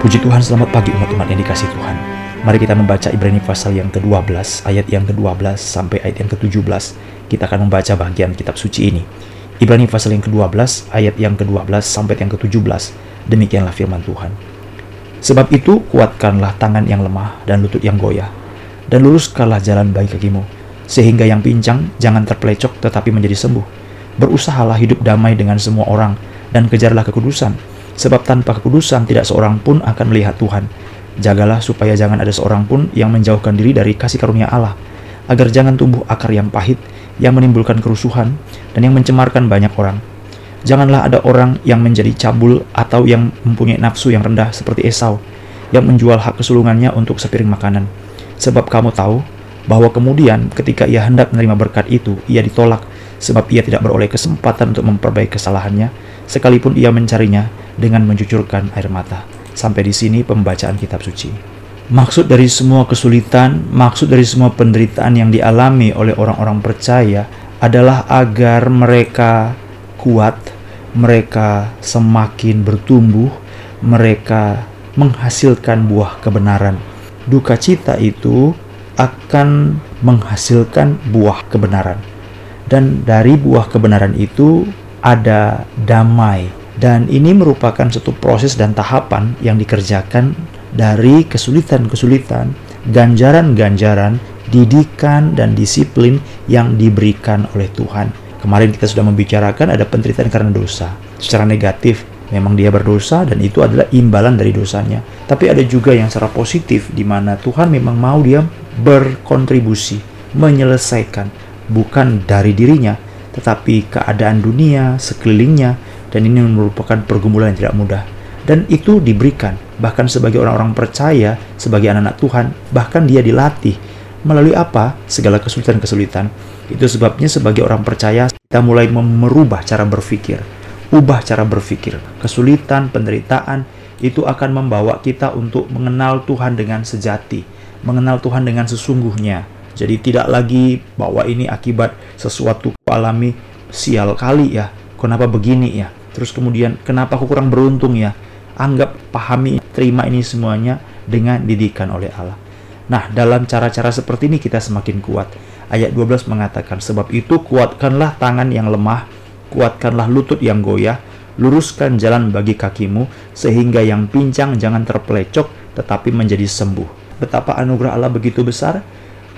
Puji Tuhan, selamat pagi umat-umat yang dikasih Tuhan. Mari kita membaca Ibrani pasal yang ke-12, ayat yang ke-12 sampai ayat yang ke-17. Kita akan membaca bagian kitab suci ini. Ibrani pasal yang ke-12, ayat yang ke-12 sampai yang ke-17. Demikianlah firman Tuhan. Sebab itu, kuatkanlah tangan yang lemah dan lutut yang goyah, dan luruskanlah jalan baik kakimu, sehingga yang pincang jangan terpelecok tetapi menjadi sembuh. Berusahalah hidup damai dengan semua orang, dan kejarlah kekudusan, sebab tanpa kekudusan tidak seorang pun akan melihat Tuhan. Jagalah supaya jangan ada seorang pun yang menjauhkan diri dari kasih karunia Allah, agar jangan tumbuh akar yang pahit, yang menimbulkan kerusuhan, dan yang mencemarkan banyak orang. Janganlah ada orang yang menjadi cabul atau yang mempunyai nafsu yang rendah seperti Esau, yang menjual hak kesulungannya untuk sepiring makanan. Sebab kamu tahu bahwa kemudian ketika ia hendak menerima berkat itu, ia ditolak, sebab ia tidak beroleh kesempatan untuk memperbaiki kesalahannya, sekalipun ia mencarinya dengan mencucurkan air mata. Sampai di sini pembacaan kitab suci. Maksud dari semua kesulitan, maksud dari semua penderitaan yang dialami oleh orang-orang percaya adalah agar mereka kuat, mereka semakin bertumbuh, mereka menghasilkan buah kebenaran. Duka cita itu akan menghasilkan buah kebenaran. Dan dari buah kebenaran itu ada damai, dan ini merupakan satu proses dan tahapan yang dikerjakan dari kesulitan-kesulitan, ganjaran-ganjaran, didikan dan disiplin yang diberikan oleh Tuhan. Kemarin kita sudah membicarakan ada penderitaan karena dosa. Secara negatif, memang dia berdosa dan itu adalah imbalan dari dosanya. Tapi ada juga yang secara positif di mana Tuhan memang mau dia berkontribusi, menyelesaikan bukan dari dirinya, tetapi keadaan dunia sekelilingnya dan ini merupakan pergumulan yang tidak mudah. Dan itu diberikan, bahkan sebagai orang-orang percaya, sebagai anak-anak Tuhan, bahkan dia dilatih. Melalui apa? Segala kesulitan-kesulitan. Itu sebabnya sebagai orang percaya, kita mulai merubah cara berpikir. Ubah cara berpikir. Kesulitan, penderitaan, itu akan membawa kita untuk mengenal Tuhan dengan sejati. Mengenal Tuhan dengan sesungguhnya. Jadi tidak lagi bahwa ini akibat sesuatu alami sial kali ya. Kenapa begini ya? Terus kemudian kenapa aku kurang beruntung ya? Anggap, pahami, terima ini semuanya dengan didikan oleh Allah. Nah, dalam cara-cara seperti ini kita semakin kuat. Ayat 12 mengatakan, Sebab itu kuatkanlah tangan yang lemah, kuatkanlah lutut yang goyah, luruskan jalan bagi kakimu, sehingga yang pincang jangan terpelecok, tetapi menjadi sembuh. Betapa anugerah Allah begitu besar,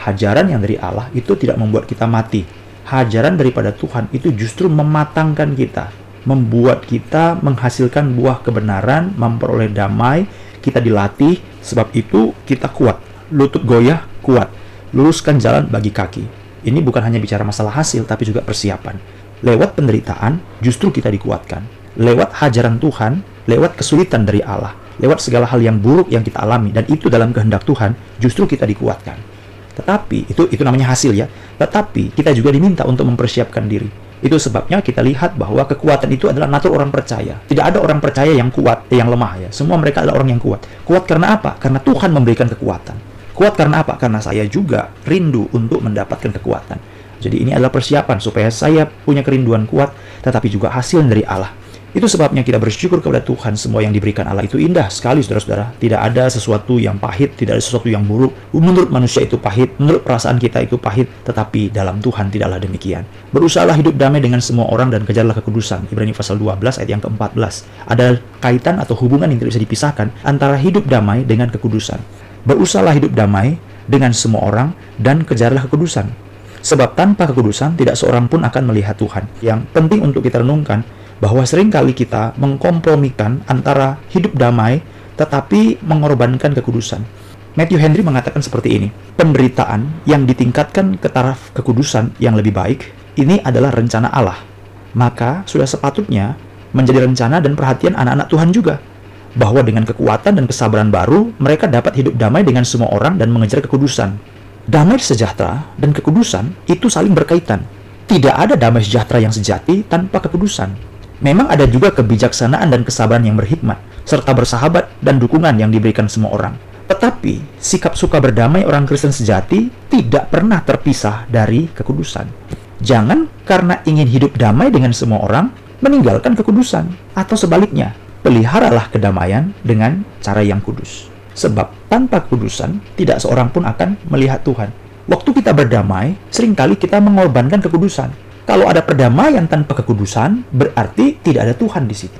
hajaran yang dari Allah itu tidak membuat kita mati. Hajaran daripada Tuhan itu justru mematangkan kita, membuat kita menghasilkan buah kebenaran, memperoleh damai, kita dilatih, sebab itu kita kuat. Lutut goyah, kuat. Luruskan jalan bagi kaki. Ini bukan hanya bicara masalah hasil, tapi juga persiapan. Lewat penderitaan, justru kita dikuatkan. Lewat hajaran Tuhan, lewat kesulitan dari Allah, lewat segala hal yang buruk yang kita alami, dan itu dalam kehendak Tuhan, justru kita dikuatkan. Tetapi, itu itu namanya hasil ya. Tetapi, kita juga diminta untuk mempersiapkan diri itu sebabnya kita lihat bahwa kekuatan itu adalah natur orang percaya. Tidak ada orang percaya yang kuat, yang lemah ya. Semua mereka adalah orang yang kuat. Kuat karena apa? Karena Tuhan memberikan kekuatan. Kuat karena apa? Karena saya juga rindu untuk mendapatkan kekuatan. Jadi ini adalah persiapan supaya saya punya kerinduan kuat, tetapi juga hasil dari Allah. Itu sebabnya kita bersyukur kepada Tuhan semua yang diberikan Allah itu indah sekali saudara-saudara. Tidak ada sesuatu yang pahit, tidak ada sesuatu yang buruk. Menurut manusia itu pahit, menurut perasaan kita itu pahit, tetapi dalam Tuhan tidaklah demikian. Berusahalah hidup damai dengan semua orang dan kejarlah kekudusan. Ibrani pasal 12 ayat yang ke-14. Ada kaitan atau hubungan yang tidak bisa dipisahkan antara hidup damai dengan kekudusan. Berusahalah hidup damai dengan semua orang dan kejarlah kekudusan. Sebab tanpa kekudusan tidak seorang pun akan melihat Tuhan. Yang penting untuk kita renungkan bahwa sering kali kita mengkompromikan antara hidup damai tetapi mengorbankan kekudusan. Matthew Henry mengatakan seperti ini, penderitaan yang ditingkatkan ke taraf kekudusan yang lebih baik, ini adalah rencana Allah. Maka sudah sepatutnya menjadi rencana dan perhatian anak-anak Tuhan juga. Bahwa dengan kekuatan dan kesabaran baru, mereka dapat hidup damai dengan semua orang dan mengejar kekudusan. Damai sejahtera dan kekudusan itu saling berkaitan. Tidak ada damai sejahtera yang sejati tanpa kekudusan. Memang ada juga kebijaksanaan dan kesabaran yang berhikmat, serta bersahabat dan dukungan yang diberikan semua orang. Tetapi, sikap suka berdamai orang Kristen sejati tidak pernah terpisah dari kekudusan. Jangan karena ingin hidup damai dengan semua orang, meninggalkan kekudusan. Atau sebaliknya, peliharalah kedamaian dengan cara yang kudus. Sebab tanpa kekudusan, tidak seorang pun akan melihat Tuhan. Waktu kita berdamai, sering kali kita mengorbankan kekudusan. Kalau ada perdamaian tanpa kekudusan, berarti tidak ada Tuhan di situ.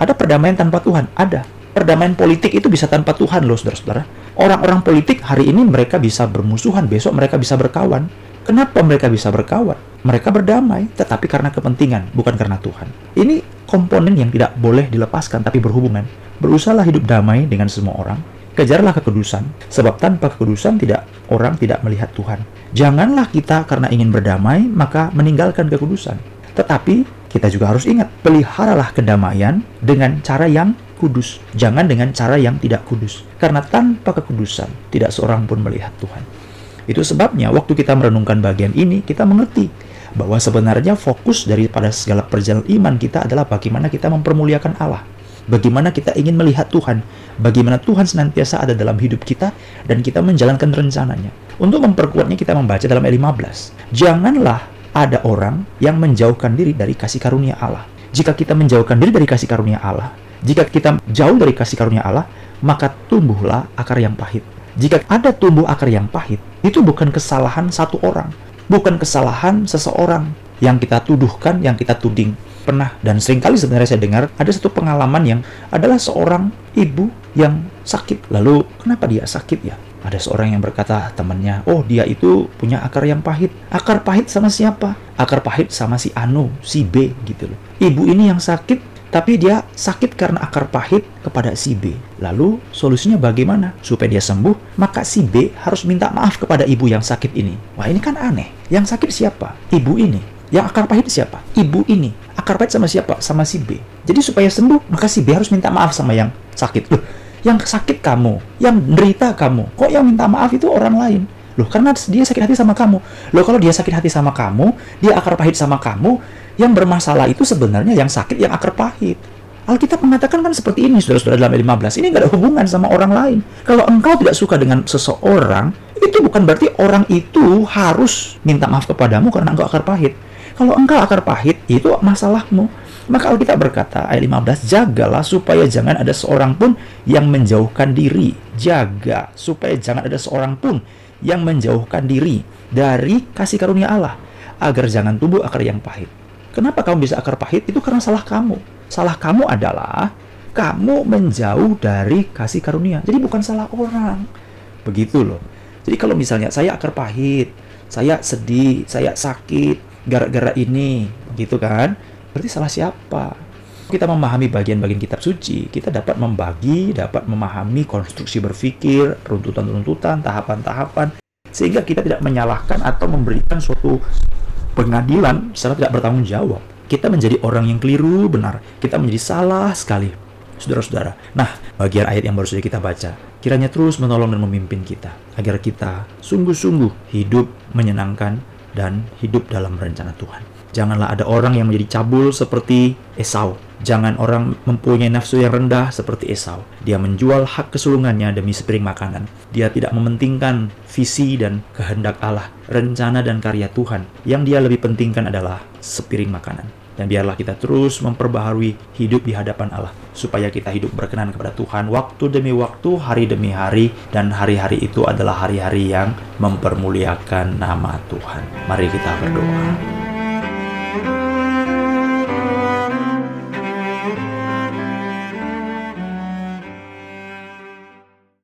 Ada perdamaian tanpa Tuhan? Ada. Perdamaian politik itu bisa tanpa Tuhan loh, saudara-saudara. Orang-orang politik hari ini mereka bisa bermusuhan, besok mereka bisa berkawan. Kenapa mereka bisa berkawan? Mereka berdamai, tetapi karena kepentingan, bukan karena Tuhan. Ini komponen yang tidak boleh dilepaskan, tapi berhubungan. Berusahalah hidup damai dengan semua orang, kejarlah kekudusan, sebab tanpa kekudusan tidak orang tidak melihat Tuhan. Janganlah kita karena ingin berdamai, maka meninggalkan kekudusan. Tetapi kita juga harus ingat, peliharalah kedamaian dengan cara yang kudus, jangan dengan cara yang tidak kudus. Karena tanpa kekudusan, tidak seorang pun melihat Tuhan. Itu sebabnya waktu kita merenungkan bagian ini, kita mengerti bahwa sebenarnya fokus daripada segala perjalanan iman kita adalah bagaimana kita mempermuliakan Allah bagaimana kita ingin melihat Tuhan, bagaimana Tuhan senantiasa ada dalam hidup kita, dan kita menjalankan rencananya. Untuk memperkuatnya kita membaca dalam ayat 15. Janganlah ada orang yang menjauhkan diri dari kasih karunia Allah. Jika kita menjauhkan diri dari kasih karunia Allah, jika kita jauh dari kasih karunia Allah, maka tumbuhlah akar yang pahit. Jika ada tumbuh akar yang pahit, itu bukan kesalahan satu orang, bukan kesalahan seseorang yang kita tuduhkan, yang kita tuding, pernah dan sering kali sebenarnya saya dengar ada satu pengalaman yang adalah seorang ibu yang sakit. Lalu kenapa dia sakit ya? Ada seorang yang berkata temannya, oh dia itu punya akar yang pahit. Akar pahit sama siapa? Akar pahit sama si Anu, si B gitu loh. Ibu ini yang sakit, tapi dia sakit karena akar pahit kepada si B. Lalu solusinya bagaimana? Supaya dia sembuh, maka si B harus minta maaf kepada ibu yang sakit ini. Wah ini kan aneh. Yang sakit siapa? Ibu ini. Yang akar pahit siapa? Ibu ini akar pahit sama siapa? Sama si B. Jadi supaya sembuh, maka si B harus minta maaf sama yang sakit. Loh, yang sakit kamu, yang derita kamu. Kok yang minta maaf itu orang lain? Loh, karena dia sakit hati sama kamu. Loh, kalau dia sakit hati sama kamu, dia akar pahit sama kamu, yang bermasalah itu sebenarnya yang sakit, yang akar pahit. Alkitab mengatakan kan seperti ini, saudara-saudara dalam ayat 15. Ini nggak ada hubungan sama orang lain. Kalau engkau tidak suka dengan seseorang, itu bukan berarti orang itu harus minta maaf kepadamu karena engkau akar pahit kalau engkau akar pahit, itu masalahmu. Maka Alkitab berkata, ayat 15, jagalah supaya jangan ada seorang pun yang menjauhkan diri. Jaga supaya jangan ada seorang pun yang menjauhkan diri dari kasih karunia Allah. Agar jangan tumbuh akar yang pahit. Kenapa kamu bisa akar pahit? Itu karena salah kamu. Salah kamu adalah kamu menjauh dari kasih karunia. Jadi bukan salah orang. Begitu loh. Jadi kalau misalnya saya akar pahit, saya sedih, saya sakit, gara-gara ini gitu kan? Berarti salah siapa? Kita memahami bagian-bagian kitab suci kita dapat membagi dapat memahami konstruksi berpikir runtutan-runtutan tahapan-tahapan sehingga kita tidak menyalahkan atau memberikan suatu pengadilan secara tidak bertanggung jawab. Kita menjadi orang yang keliru benar. Kita menjadi salah sekali saudara-saudara. Nah bagian ayat yang baru saja kita baca. Kiranya terus menolong dan memimpin kita agar kita sungguh-sungguh hidup menyenangkan dan hidup dalam rencana Tuhan. Janganlah ada orang yang menjadi cabul seperti Esau. Jangan orang mempunyai nafsu yang rendah seperti Esau. Dia menjual hak kesulungannya demi sepiring makanan. Dia tidak mementingkan visi dan kehendak Allah, rencana dan karya Tuhan. Yang dia lebih pentingkan adalah sepiring makanan. Dan biarlah kita terus memperbaharui hidup di hadapan Allah. Supaya kita hidup berkenan kepada Tuhan waktu demi waktu, hari demi hari. Dan hari-hari itu adalah hari-hari yang mempermuliakan nama Tuhan. Mari kita berdoa.